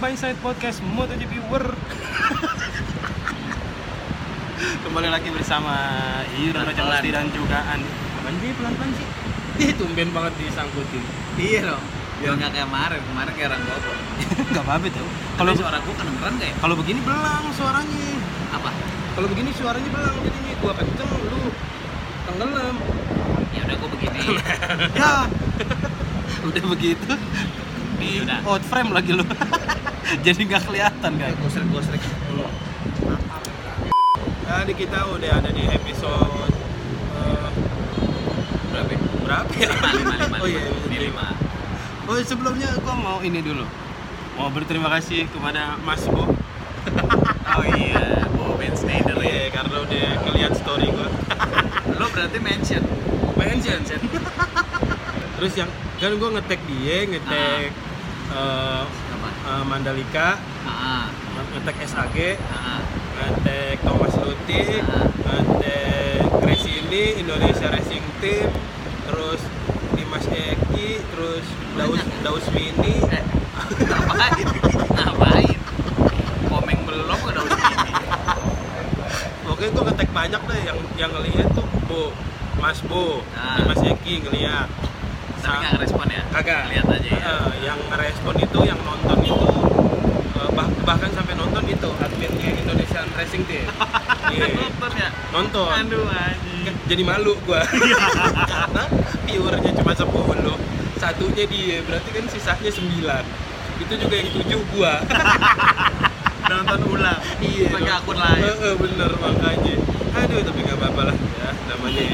by Side Podcast MotoGP World Kembali lagi bersama Pelan-pelan. Jawasti dan juga Andi Apaan sih pelan-pelan sih? Ih tumben banget disangkutin Iya dong. Biar nggak kayak kemarin, kemarin kayak orang goblok. Gak apa-apa tuh Kalau Kalau suara gua kedengeran kayak kalau begini belang suaranya apa? Kalau begini suaranya belang jadinya gua kenceng lu tenggelam Ya udah gua begini. Ya Udah begitu di Ya udah. out frame lagi lu Jadi nggak kelihatan kan Gosrek gosrek. Tadi kita udah ada di episode eh, Berapa? ya? berapa ya? Lima lima lima. Oh iya, Ini lima. Oh sebelumnya gua mau ini dulu. Mau berterima kasih kepada Mas Bo. Oh iya, Bo Ben Snyder ya. Iya, karena udah ngeliat story gua. Lo berarti mention. Mention. Terus yang kan gua ngetek dia, ngetek eh, Apa? eh, Mandalika, Ah, ngetek SAG, ah, ngetek Thomas Luti, ngetek Grace ini Indonesia Racing Team, terus Dimas Eki, terus Daus? Daus Mini, Eh, ngapain? Ngapain? Komeng belum udah ini. Oke, gue ngetek banyak deh yang yang ngelihat tuh Bo, Mas Bo, Ah. Mas Eki ngelihat. Tapi Sa- nggak ngerespon ya? Kagak. Lihat aja ya. Eh, yang ngerespon itu, yang nonton itu, bah- bahkan sampai nonton itu adminnya Indonesian Racing Team. Iya, Nonton ya? nonton. Aduh anjing. Jadi malu gua. Karena viewernya cuma 10. Satunya dia, berarti kan sisanya 9. Itu juga yang 7 gua. Nonton ulang. iya. Pakai akun lain. Bener makanya. Aduh, tapi nggak apa-apa lah ya. Namanya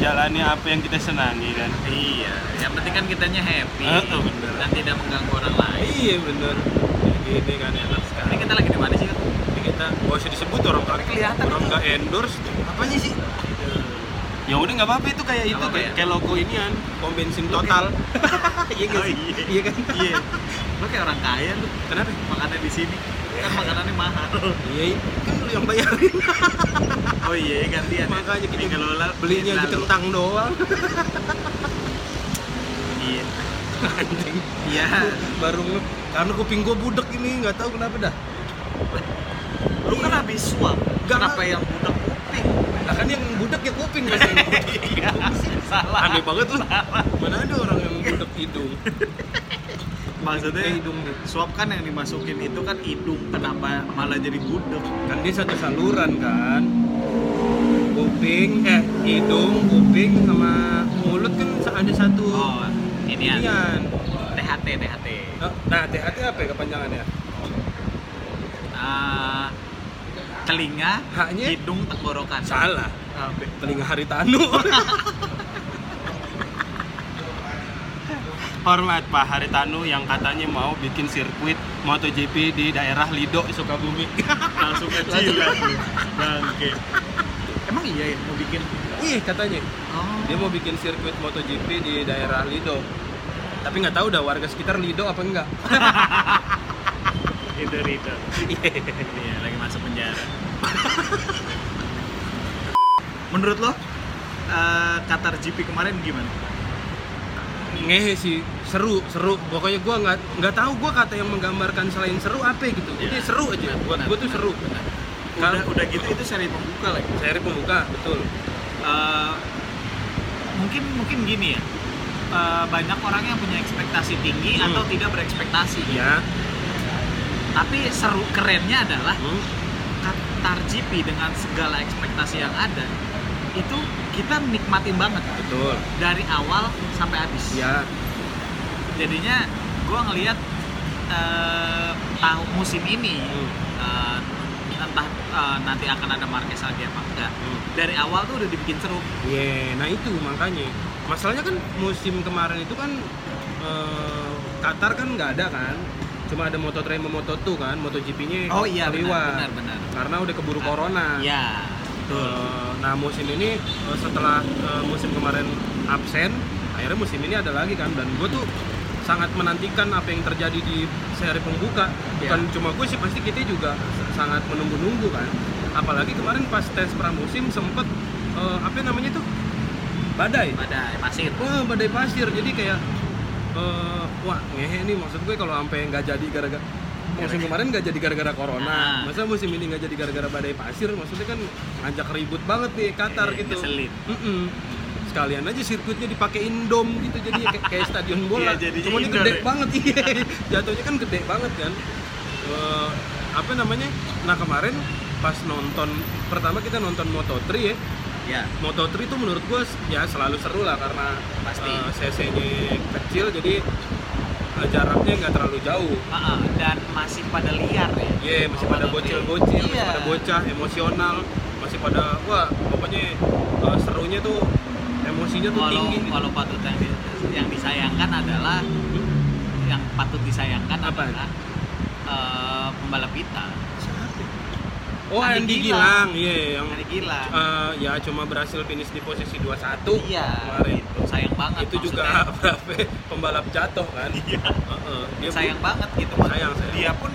menjalani apa yang kita senangi kan. Iya, yang penting kan kitanya happy Heeh, bener. dan tidak mengganggu orang lain. Iya bener. Ya, gini kan enak sekali. Ini kita lagi di mana sih? Kak? Ini kita gak usah disebut orang Tapi kelihatan orang nggak endorse. Apanya sih? Ya udah nggak apa-apa itu kayak Nggak itu apa-apa kayak, ya? kayak logo inian pom bensin total. Iya Oh, sih? iya. Kan? Iya. Lo kayak orang kaya tuh. Kenapa? Makannya di sini. Kan makanannya mahal. Iya, kan lu yang bayarin. Oh iya, gantian. ya. Makanya kita kalau la- belinya di lalu. kentang doang. Iya. Anjing. Iya. Baru karena kuping gua budek ini nggak tahu kenapa dah. Lu kan habis. Nggak. Kenapa yang budak kuping? Nah kan yang budek ya kuping yang Iya. Salah. Aneh banget lu. Mana ada orang yang budek hidung? Maksudnya Eh, hidung swab kan yang dimasukin itu kan hidung. Kenapa malah jadi budak? Kan dia satu saluran kan. Kuping, eh hidung, kuping sama mulut kan ada satu. Oh, ini inian. THT, THT. Nah, THT apa ya kepanjangannya? Ah, telinga, Haknya? hidung, tenggorokan. Salah. Apa? Telinga Haritanu. Hormat Pak Haritanu yang katanya mau bikin sirkuit MotoGP di daerah Lido Sukabumi. Langsung kecil Bangke. Emang iya ya mau bikin? Iya katanya. Oh. Dia mau bikin sirkuit MotoGP di daerah Lido. Tapi nggak tahu dah warga sekitar Lido apa enggak. itu itu. Iya, lagi masuk penjara. Menurut lo eh, Qatar GP kemarin gimana? Ngehe sih, seru, seru. Pokoknya gua nggak nggak tahu gua kata yang menggambarkan selain seru apa gitu. Iya. Udah seru aja. Buat gua tuh seru. benar. Udah, Kalau- udah gitu itu seri pembuka lagi. Seri pembuka, betul. Eh, mungkin mungkin gini ya. Eh, banyak orang yang punya ekspektasi tinggi Hmm. atau tidak berekspektasi. Ya. Tapi seru kerennya adalah Hmm. GP dengan segala ekspektasi yang ada itu kita nikmatin banget Betul. dari awal sampai habis. Ya. Jadinya gua ngelihat eh, tahun musim ini eh, entah eh, nanti akan ada Marquez lagi apa enggak. Hmm. Dari awal tuh udah dibikin seru. Iya, nah itu makanya. Masalahnya kan musim kemarin itu kan eh, Qatar kan nggak ada kan. Cuma ada Moto3 sama Moto2 kan, MotoGP-nya Oh iya benar benar benar. Karena udah keburu corona. Iya. Betul. Eh, nah musim ini eh, setelah eh, musim kemarin absen, akhirnya musim ini ada lagi kan. Dan gue tuh sangat menantikan apa yang terjadi di seri pembuka. Bukan Iya. cuma gue sih, pasti kita juga sangat menunggu-nunggu kan. Apalagi kemarin pas tes pramusim sempet eh, apa namanya tuh badai. Pada pasir. Wah badai pasir. Jadi kayak eh, wah ngehe nih maksud gue kalau sampai nggak jadi gara-gara musim kemarin nggak jadi gara-gara corona. Ah. masa musim ini nggak jadi gara-gara badai pasir? Maksudnya kan ngajak ribut banget nih Qatar Iya, gitu. ngeselin. Sekalian aja sirkuitnya dipakein dom gitu jadi kayak, kayak stadion bola. Iya, jadinya cuma ini gede ya. banget. Iya jatuhnya kan gede banget kan. Eh, apa namanya? Nah kemarin pas nonton pertama kita nonton Moto3 ya. Ya Moto3 itu menurut gua ya selalu seru lah karena Pasti. eh, cc-nya kecil jadi jaraknya nggak terlalu jauh ah, dan masih pada liar ya Iya, masih Oh, pada Moto3. bocil-bocil, masih Iya. pada bocah, emosional, masih pada wah pokoknya eh, serunya tuh emosinya tuh walau tinggi. gitu. walau patut yang, di- yang disayangkan adalah yang patut disayangkan Apa? adalah eh, pembalap kita Oh, Andy Andy Gilang. Gilang, iya yang Hari gila eh, ya cuma berhasil finish di posisi 21 iya kemarin. gitu. sayang banget Itu juga maksudnya. berapa pembalap jatuh kan? iya Heeh, dia sayang pun- banget gitu Sayang, sayang. dia pun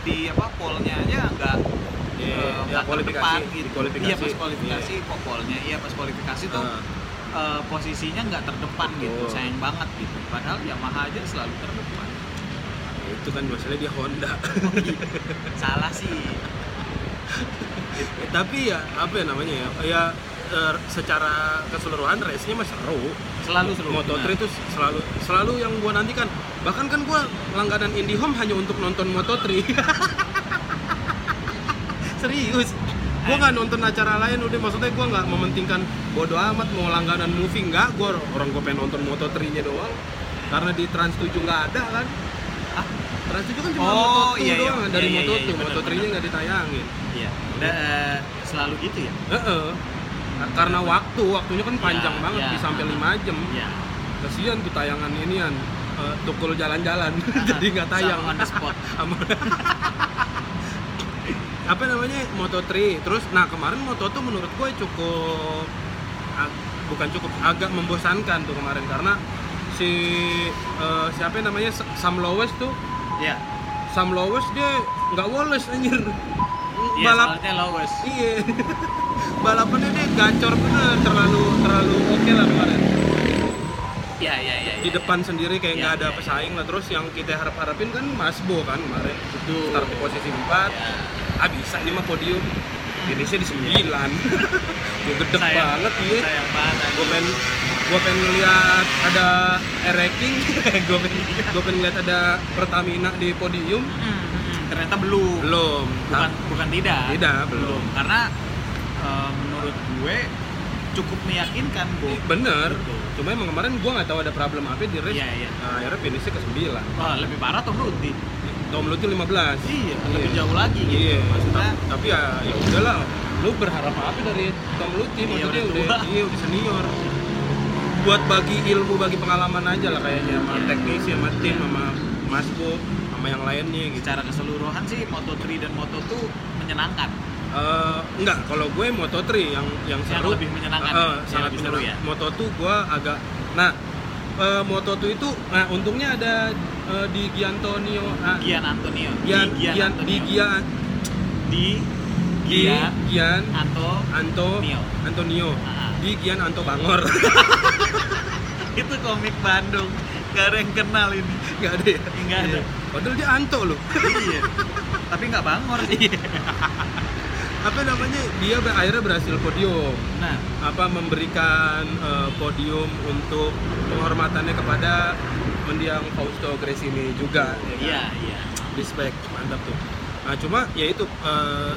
di apa polnya aja nggak Iya, eh, ya, nggak kualifikasi, terdepan di gitu. kualifikasi. iya pas kualifikasi kok polnya iya pas kualifikasi tuh Heeh. eh, posisinya nggak terdepan gitu Betul. sayang banget gitu padahal Yamaha aja selalu terdepan itu kan masalahnya dia Honda. salah sih Tapi ya apa ya namanya ya? Ya eh, secara keseluruhan race-nya mah seru. selalu seru Moto3 benar. itu selalu selalu yang gua nantikan. Bahkan kan gua langganan IndyHome hanya untuk nonton Moto3. Serius. Gua nggak nonton acara lain udah maksudnya gua nggak mementingkan bodo amat mau langganan movie nggak gua orang gua pengen nonton Moto3-nya doang. Karena di Trans 7 nggak ada kan. Trans 7 kan cuma Oh, Moto2 iya, iya. doang dari Iya, iya, Moto2, iya, benar, Moto3-nya benar. nggak ditayangin. iya Da- eh, selalu gitu ya Heeh. Karena waktu, waktunya kan panjang Ya, banget ya. bisa sampai 5 jam. iya Kasihan tuh tayangan inian eh, tukul jalan-jalan jadi nggak tayang. Sama on the spot apa namanya Moto3 terus nah kemarin Moto tuh menurut gue cukup ag- bukan cukup agak membosankan tuh kemarin karena si eh, siapa namanya Sam Lowes tuh iya. Sam Lowes dia nggak woles anjir. Iya balap soalnya lowes. Iya. Balapannya dia gacor bener terlalu terlalu oke lah kemarin. Iya iya iya di iya, depan sendiri kayak Iya, nggak ada iya, pesaing lah. Terus yang kita harap harapin kan Masbo kan kemarin. Betul. start di posisi 4 iya. ah bisa ini mah podium. Finishnya di 9 gue Sayang. banget iya. Sayang banget gue gue pengen ngeliat ada ranking gue pengen gue pengen ngeliat ada Pertamina di podium. Hmm, hmm, ternyata belum. Belum. Bukan Nah, bukan tidak. Tidak belum. Karena eh, menurut gue cukup meyakinkan bu. Bener. Gitu. cuma emang kemarin gue nggak tahu ada problem apa di race Iya, iya. Nah, akhirnya finishnya ke 9 Wah, lebih parah Tom Ruti Tom Luthi 15 iya lebih Iya. jauh lagi gitu. Iya, maksudnya ta- tapi ya ya udahlah. Lu berharap apa dari Tom Luthi? Iya, Maksudnya udah udah, tua. iya udah senior. Buat bagi ilmu, bagi pengalaman aja lah kayaknya sama Iya. teknisi, sama tim, Iya. sama Masbo, sama yang lainnya gitu. secara keseluruhan sih Moto3 dan Moto2 menyenangkan Eh, enggak, kalau gue Moto3 yang yang Yang seru lebih menyenangkan Eh, ya? Yang sangat lebih seru ya? Moto2 gue agak nah eh, Moto2 itu nah untungnya ada eh, di Giantonio ah, Gian Antonio Gian, di Gian Gian, di Antonio. Gian, di Gi- Gian Gian Anto Anto Nio. Antonio Ah. di Gian Anto Bangor itu komik Bandung. Gak ada yang kenal ini. Nggak ada ya? Nggak ada. Iya. padahal dia Anto loh. Iya. Tapi nggak bangor sih. Apa namanya? Dia akhirnya berhasil podium. Nah. Apa memberikan eh, podium untuk penghormatannya kepada mendiang Fausto Gresini juga ya kan? iya iya. Respect mantap tuh. Nah cuma ya itu eh,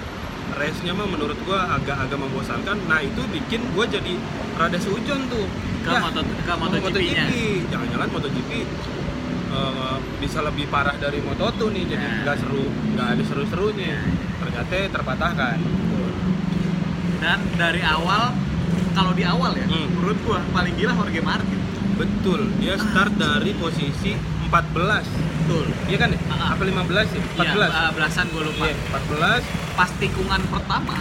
race-nya mah menurut gua agak-agak membosankan. Nah itu bikin gua jadi rada sujon tuh. Ke Yah, moto ke MotoGP-nya. Jangan-jangan MotoGP eh, bisa lebih parah dari Moto2 nih jadi Nah. nggak seru nggak ada seru-serunya. Iya, ternyata terpatahkan. Dan dari awal kalau di awal ya Hmm. menurut gua paling gila Jorge Martin. Betul dia start dari posisi 14 betul iya kan ya? Ah. apa 15 ya? 14 Iya, eh, belasan gua lupa Iya, 14 pas tikungan pertama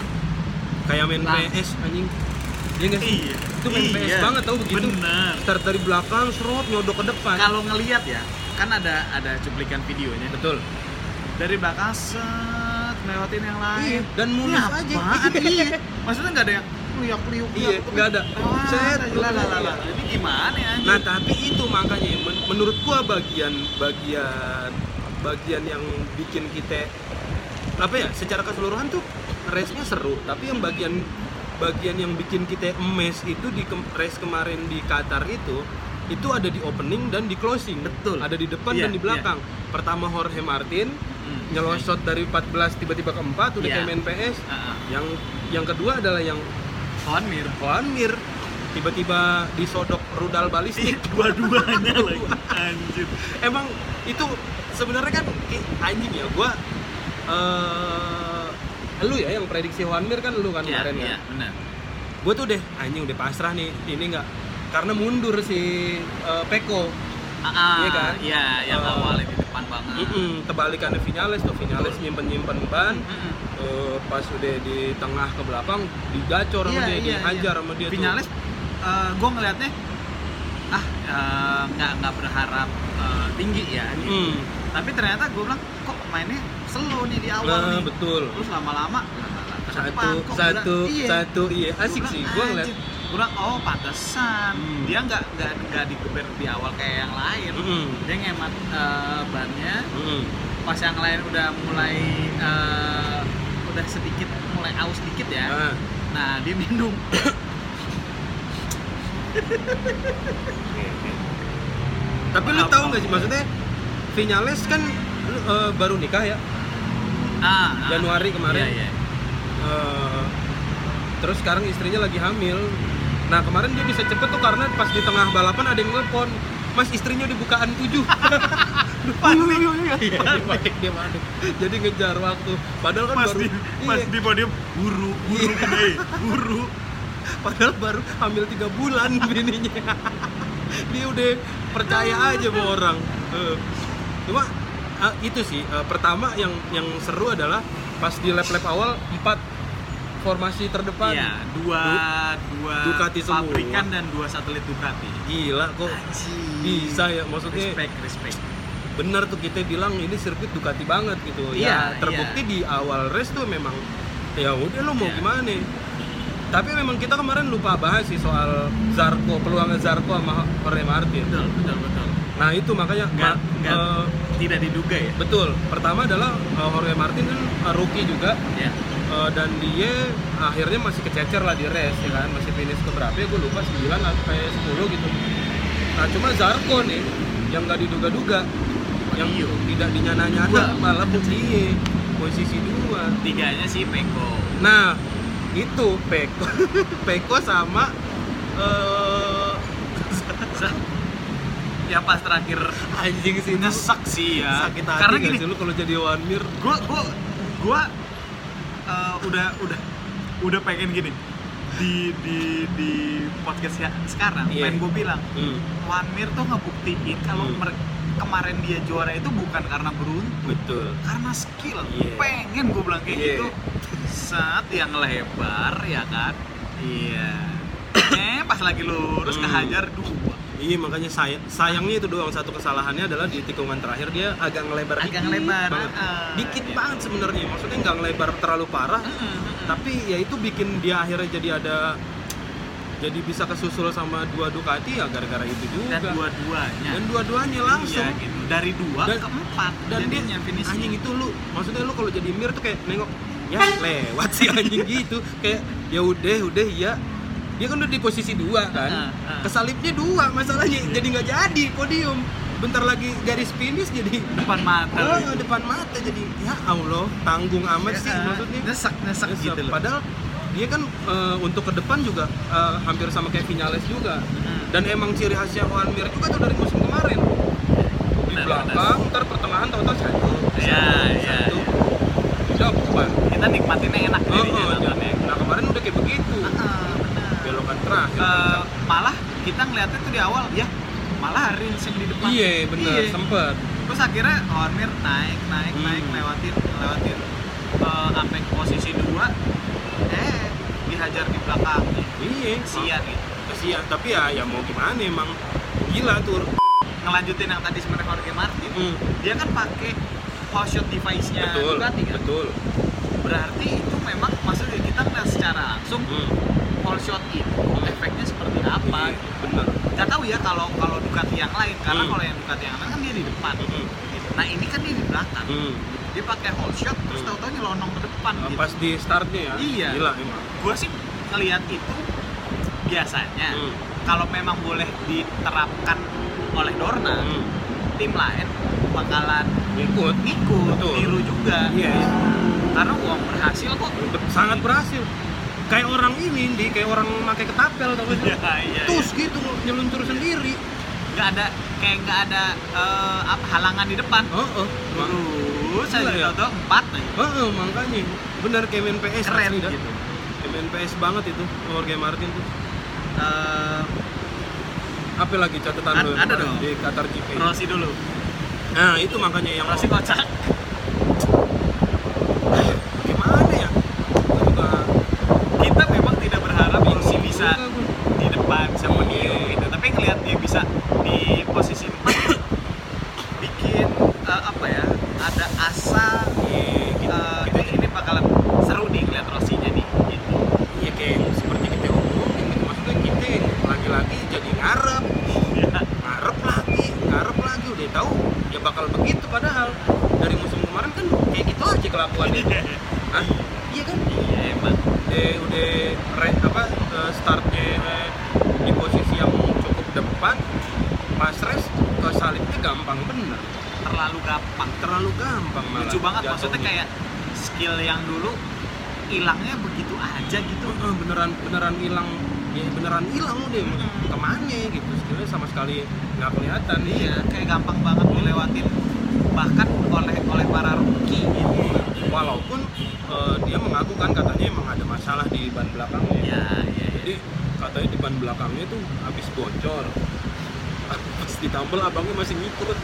kayak main Lang. PS anjing iya nggak sih? Iya. itu main Iya. PS banget tau begitu Bener. start dari belakang serot nyodok ke depan kalau ngelihat ya kan ada ada cuplikan videonya betul dari belakang set ngelewatin yang lain Iya, dan mulus aja. apaan? iya maksudnya nggak ada yang liuk liuk Iya, nggak ada. Set, set lah lah lah ini gimana ya Nah tapi itu makanya men- menurut gua bagian bagian bagian yang bikin kita apa ya secara keseluruhan tuh race-nya seru tapi yang bagian bagian yang bikin kita emes itu di race kemarin di Qatar itu itu ada di opening dan di closing Betul. ada di depan Iya, dan di belakang pertama Jorge Martin Hmm. nyelosot dari 14 tiba-tiba ke 4 udah Iya. kayak main PS Ah, ah. yang yang kedua adalah yang Juan Mir. Tiba-tiba disodok rudal balistik. Dua-duanya lagi. Anjir. Emang itu sebenarnya kan anjing ya gua eh lu ya yang prediksi Juan Mir kan lu kan iya kemarin iya ya benar. Gua tuh deh anjing udah pasrah nih ini nggak karena mundur si eh, Peko. Ah, ah, Iya kan? iya yang Eh, awalnya di depan banget. Mm-mm, tebalikannya Vinales tuh Vinales Betul. nyimpen nyimpen ban Eh, pas udah di tengah ke belakang digacor sama Iya, dia iya, dihajar iya. sama dia Vinales gue ngelihatnya ah eh, nggak nggak berharap eh, tinggi ya tuh gitu. Mm. tapi ternyata gue bilang kok mainnya slow nih di awal Nah, nih betul terus lama-lama satu depan, kok satu gerak- iya. satu iya asik Gua sih gua ngeliat bilang oh pantesan Hmm. dia nggak nggak nggak digeber di awal kayak yang lain Mm-mm. dia ngemat eh, bannya Mm-mm. pas yang lain udah mulai eh, udah sedikit mulai aus dikit ya. Nah, nah dia minum. Tapi lu tahu nggak sih maksudnya Vinales kan lu, eh, baru nikah ya? Ah, ah. Januari kemarin. iya, iya. Eh, terus sekarang istrinya lagi hamil. Nah kemarin dia bisa cepet tuh karena pas di tengah balapan ada yang nelpon mas istrinya di bukaan tujuh. Panik. iya, dia panik dia panik jadi ngejar waktu. Padahal kan pas baru di iya, di podium buru buru Iya. gini buru padahal baru hamil tiga bulan bininya. Dia udah percaya aja sama orang. Eh, cuma eh, itu sih eh, pertama yang yang seru adalah pas di lap-lap awal empat formasi terdepan. Iya dua dua Ducati semua. pabrikan dan dua satelit Ducati. Gila kok. Anjir. bisa ya maksudnya respect respect. bener tuh kita bilang ini sirkuit Ducati banget gitu. Iya, ya terbukti di awal race tuh memang ya udah lo mau Iya. gimana? Tapi memang kita kemarin lupa bahas sih soal Zarko peluangnya Zarko sama Jorge Martin. Betul betul betul. Nah itu makanya nggak ma- nggak eh, tidak diduga ya? betul. Pertama adalah eh, Jorge Martin kan eh, rookie juga. Ya eh, dan dia akhirnya masih kececer lah di race ya kan? Masih finish ke berapa ya? Gue lupa 9 sampai 10 gitu. Nah cuma Zarko nih yang nggak diduga-duga yang Iya. tidak dinyana-nyana malah dia posisi dua. Tiganya si Peko. Nah itu Peko Peko sama eh ya pas terakhir anjing sih nyesek sih ya. Sakit hati karena gini sih lu kalau jadi one mir gua gua gua eh, udah udah udah pengen gini. Di di di podcast ya sekarang Iya. pengen gue bilang hmm, Wan Mir tuh ngebuktiin kalau mer- kemarin dia juara itu bukan karena beruntung. Betul. Karena skill. Iya. pengen gue bilang kayak Iya. gitu. Saat yang lebar ya kan? Iya. Eh pas lagi lurus Hmm. kehajar dua Iya makanya saya sayangnya itu doang. Satu kesalahannya adalah di tikungan terakhir dia agak ngelebar Agak dikit ngelebar, banget. ah, dikit iya. banget sebenarnya. Maksudnya nggak ngelebar terlalu parah. Tapi ya itu bikin dia akhirnya jadi ada jadi bisa kesusul sama dua Ducati ya gara-gara itu juga. Dan dua-duanya. Dan dua-duanya langsung. Iya, gitu. dari dua Dan- ke empat dan dia anjing itu lu maksudnya lu kalau jadi mir tuh kayak nengok ya lewat sih anjing gitu. Kayak ya udah udah ya dia kan udah di posisi dua kan? Ah, ah. kesalipnya dua masalahnya jadi nggak jadi podium. Bentar lagi garis finish jadi depan mata oh, gitu. depan mata jadi ya Allah tanggung amat sih Ya, maksudnya. Nyesek Nyesek. gitu loh. Padahal dia kan eh, untuk ke depan juga eh, hampir sama kayak Vinales juga. Hmm. dan emang ciri khasnya Juan Mir juga tuh dari musim kemarin. Di Benar, belakang ntar pertengahan tahu-tahu satu. Iya, satu, iya, satu. Depan kita nikmatinnya enak oh, jadinya oh, nontonnya nah kemarin udah kayak begitu Ah, benar. belokan terakhir Eh, malah kita ngeliatnya tuh di awal ya malah Rins yang di depan. Iya bener Iya. sempet. Terus akhirnya Hormir naik naik Hmm. naik lewatin lewatin eh, sampai posisi dua. Eh dihajar di belakang. Iya. Sian gitu. Kesian tapi ya ya mau gimana emang. Gila tuh ngelanjutin yang tadi sebenarnya Jorge Martin Hmm, dia kan pakai whole shot device-nya betul Ducati kan? betul. Berarti itu memang maksudnya kita ngeliat secara langsung Hmm, whole shot itu efeknya seperti apa iya, bener nggak tahu ya kalau kalau Ducati yang lain karena Hmm. kalau yang Ducati yang lain kan dia di depan Hmm. gitu nah ini kan dia di belakang Hmm. dia pakai whole shot terus Hmm. tahu-tahu nyelonong ke depan Nah, gitu Pas di startnya ya. Iya. Gila emang. gue sih ngelihat itu biasanya Hmm. kalau memang boleh diterapkan oleh Dorna Hmm. tim lain bakalan Ikut. Betul. tiru juga Iya. iya. karena uang berhasil kok Sangat berhasil. Kayak orang ini, di kayak orang pakai ketapel gak sih? iya iya Tus gitu nyeluncur sendiri. nggak ada kayak nggak ada eh, apa halangan di depan Oh, oh. lurus Gila aja ya? tahu empat nih Oh, oh, makanya bener kayak main PS keren asli gitu Kayak main PS banget itu Jorge Martin tuh. Eh, Apa lagi catatan Ad- lu ada dong. di Qatar GP? Rossi dulu Nah, itu makanya yang Rossi kocak gimana ya? Gua juga kita memang tidak berharap Rossi bingung bisa juga gua. di depan bisa Iya. gitu tapi ngelihat dia bisa di posisi empat bikin eh, apa ya ada asa Iya, gitu. eh, Kita ini, ini bakalan seru nih ngeliat Rossi jadi gitu ya kayak seperti kita omongin gitu maksudnya kita lagi-lagi jadi ngarep ya ngarep lagi ngarep lagi udah tahu ya bakal begitu padahal dari musim kemarin kan kayak gitu aja kelakuannya Hah? iya kan iya emang udah udah re, apa eh, startnya eh, di posisi yang cukup depan pas race ke salibnya gampang bener. Terlalu gampang. Terlalu gampang malah lucu banget jatuhnya. maksudnya kayak skill yang dulu hilangnya begitu aja gitu. Eh, beneran beneran hilang. Ya beneran hilang udah ke mana gitu skillnya sama sekali nggak kelihatan. Iya kayak gampang banget dilewatin. Bahkan oleh oleh para rookie gitu. Walaupun eh, dia mengaku kan katanya emang ada masalah di ban belakangnya. Ya iya jadi katanya di ban belakangnya tuh habis bocor pas ditambal abangnya masih ngikut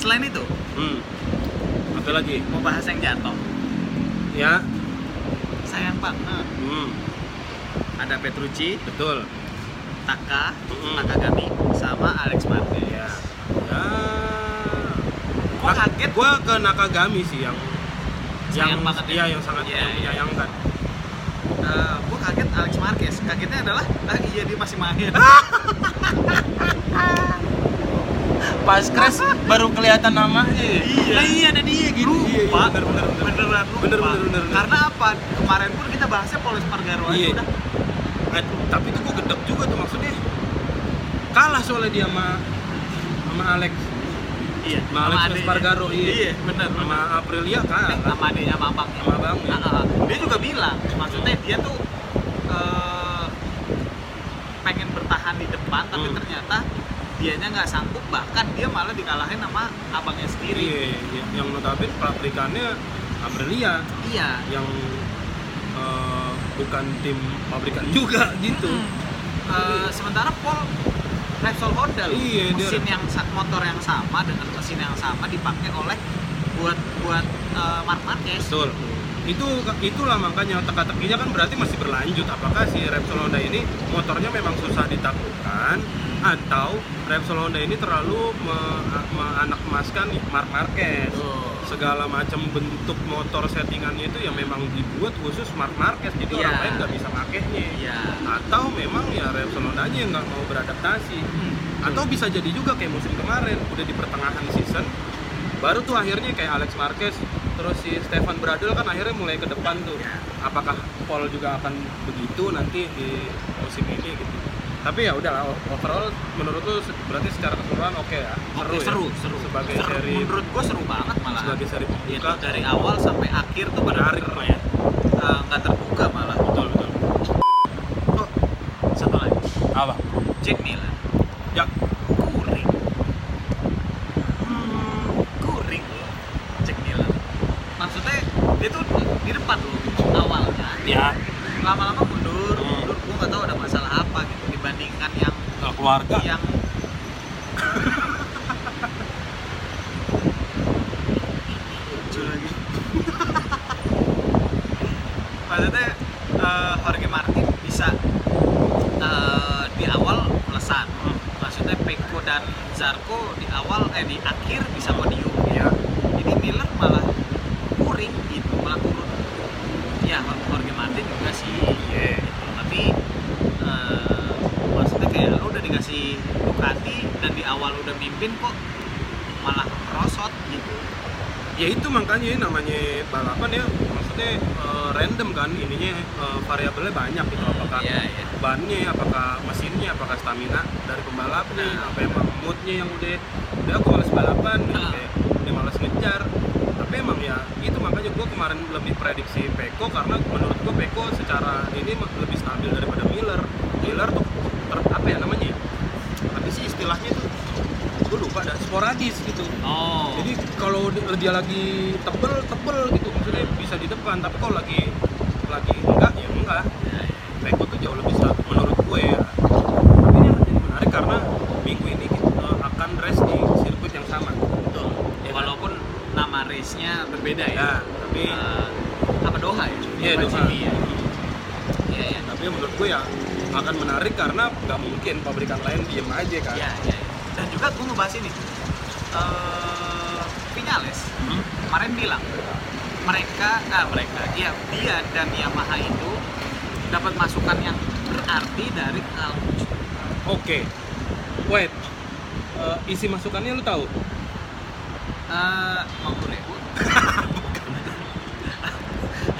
selain itu hmm. apa lagi mau bahas yang jatuh ya sayang banget hmm. ada Petrucci betul Taka Mm-mm. Nakagami sama Alex Marquez ya ya Gua kaget. gua ke Nakagami sih yang Sayang yang banget ya? iya yang sangat Iya, yang iya. menyayangkan Eh, gua kaget Alex Marquez. Kagetnya adalah ah, iya dia masih main. Pas crash baru kelihatan namanya. Iya. nah iya ada dia gitu. Lupa. Iya, iya, bener bener bener. Beneran lupa. Bener, bener, bener, bener. karena apa? Kemarin pun kita bahasnya Paulus Pargaro aja Iya. udah. Eh, tapi itu gua gedek juga tuh maksudnya. Kalah soalnya dia sama sama Alex iya sama Alex. Espargaro iya, iya bener sama. Aprilia kalah sama adiknya sama abangnya Sama abangnya. Ah, ah. dia juga bilang maksudnya dia tuh eh, pengen bertahan di depan tapi Hmm. ternyata dianya nggak sanggup bahkan dia malah dikalahin sama abangnya sendiri iya, iya. yang notabene pabrikannya Aprilia iya yang eh, bukan tim pabrikan juga gitu Eh, sementara Paul Repsol Honda Iya, dia- mesin yang sa- motor yang sama dengan mesin yang sama dipakai oleh buat buat eh, Mark Marquez. Betul. Itu itulah makanya teka-tekinya kan berarti masih berlanjut. Apakah si Repsol Honda ini motornya memang susah ditaklukkan atau Repsol Honda ini terlalu me- meanak emaskan Mark Marquez? Tuh. Segala macam bentuk motor settingannya itu yang memang dibuat khusus Mark Marquez jadi Iya. orang lain nggak bisa makainya Iya. atau memang ya Repsol Honda yang nggak mau beradaptasi Hmm. atau bisa jadi juga kayak musim kemarin udah di pertengahan season baru tuh akhirnya kayak Alex Marquez terus si Stefan Bradl kan akhirnya mulai ke depan tuh Ya. apakah Paul juga akan begitu nanti di musim ini gitu tapi ya udahlah overall menurut lu se- berarti secara keseluruhan oke ya Oke, ya? seru, seru. sebagai Seru. seri Menurut gua seru banget malah. sebagai seri Itu pembuka dari awal sampai akhir tuh menarik lah ya nggak terbuka malah. betul betul Oh, satu lagi. apa Jack Miller. ya Kuring. Hmm, kuring. Jack Miller. Maksudnya dia tuh di depan loh awalnya. ya Lama-lama mundur, Hmm. mundur. Gua nggak tahu ada masalah apa gitu dibandingkan yang nggak keluarga. Yang lagi. Maksudnya eh, Jorge Martin bisa eh, di awal melesat Hmm. maksudnya Peko dan Zarko di awal eh di akhir bisa podium ya jadi Miller malah kuring gitu malah turun ya Jorge Martin juga sih Iya. gitu. tapi eh, maksudnya kayak lu udah dikasih pemimpin kok malah rosot gitu ya itu makanya namanya balapan ya maksudnya eh, random kan ininya eh, variabelnya banyak gitu apakah Iya, iya. bannya apakah mesinnya apakah stamina dari pembalapnya Nah. apa emang moodnya yang udah udah aku males balapan gitu Nah. kayak udah males ngejar tapi emang ya itu makanya gue kemarin lebih prediksi Peko karena menurut gue Peko secara ini lebih stabil daripada Miller Miller tuh ter- apa ya namanya ya apa sih istilahnya tuh dah sporadis gitu. Oh. Jadi kalau di- dia lagi tebel tebel gitu maksudnya bisa di depan tapi kalau lagi lagi enggak ya enggak. Peko tuh jauh lebih stabil menurut gue ya. Ini akan jadi menarik karena minggu ini kita akan race di sirkuit yang sama. Betul. Ya kan? walaupun nama race-nya berbeda ya, ya tapi Eh, apa Doha ya? Iya, Doha. Ya? Iya iya. Tapi menurut gue ya akan menarik karena nggak mungkin pabrikan lain diem aja kan. Iya dan juga gue mau bahas ini. Eh Vinales Hmm? kemarin bilang mereka ah mereka iya dia dan Yamaha itu dapat masukan yang berarti dari Alonso oke. Wait. Eh, isi masukannya lu tahu? Eh mau ribu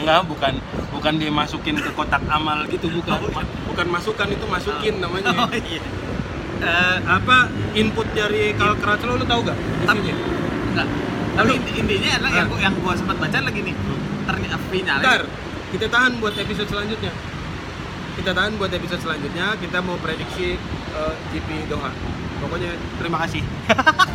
Enggak, bukan bukan dimasukin ke kotak amal gitu bukan. Oh, bukan. bukan masukan itu masukin namanya. oh iya Eh, Apa input dari Kalkraclo lu tahu gak? Tapi- enggak tapi intinya adalah yang Ah. gua, yang gua sempat baca lagi nih ternyata Vinales Ntar, kita tahan buat episode selanjutnya. Kita tahan buat episode selanjutnya. Kita mau prediksi eh, GP Doha. Pokoknya terima kasih.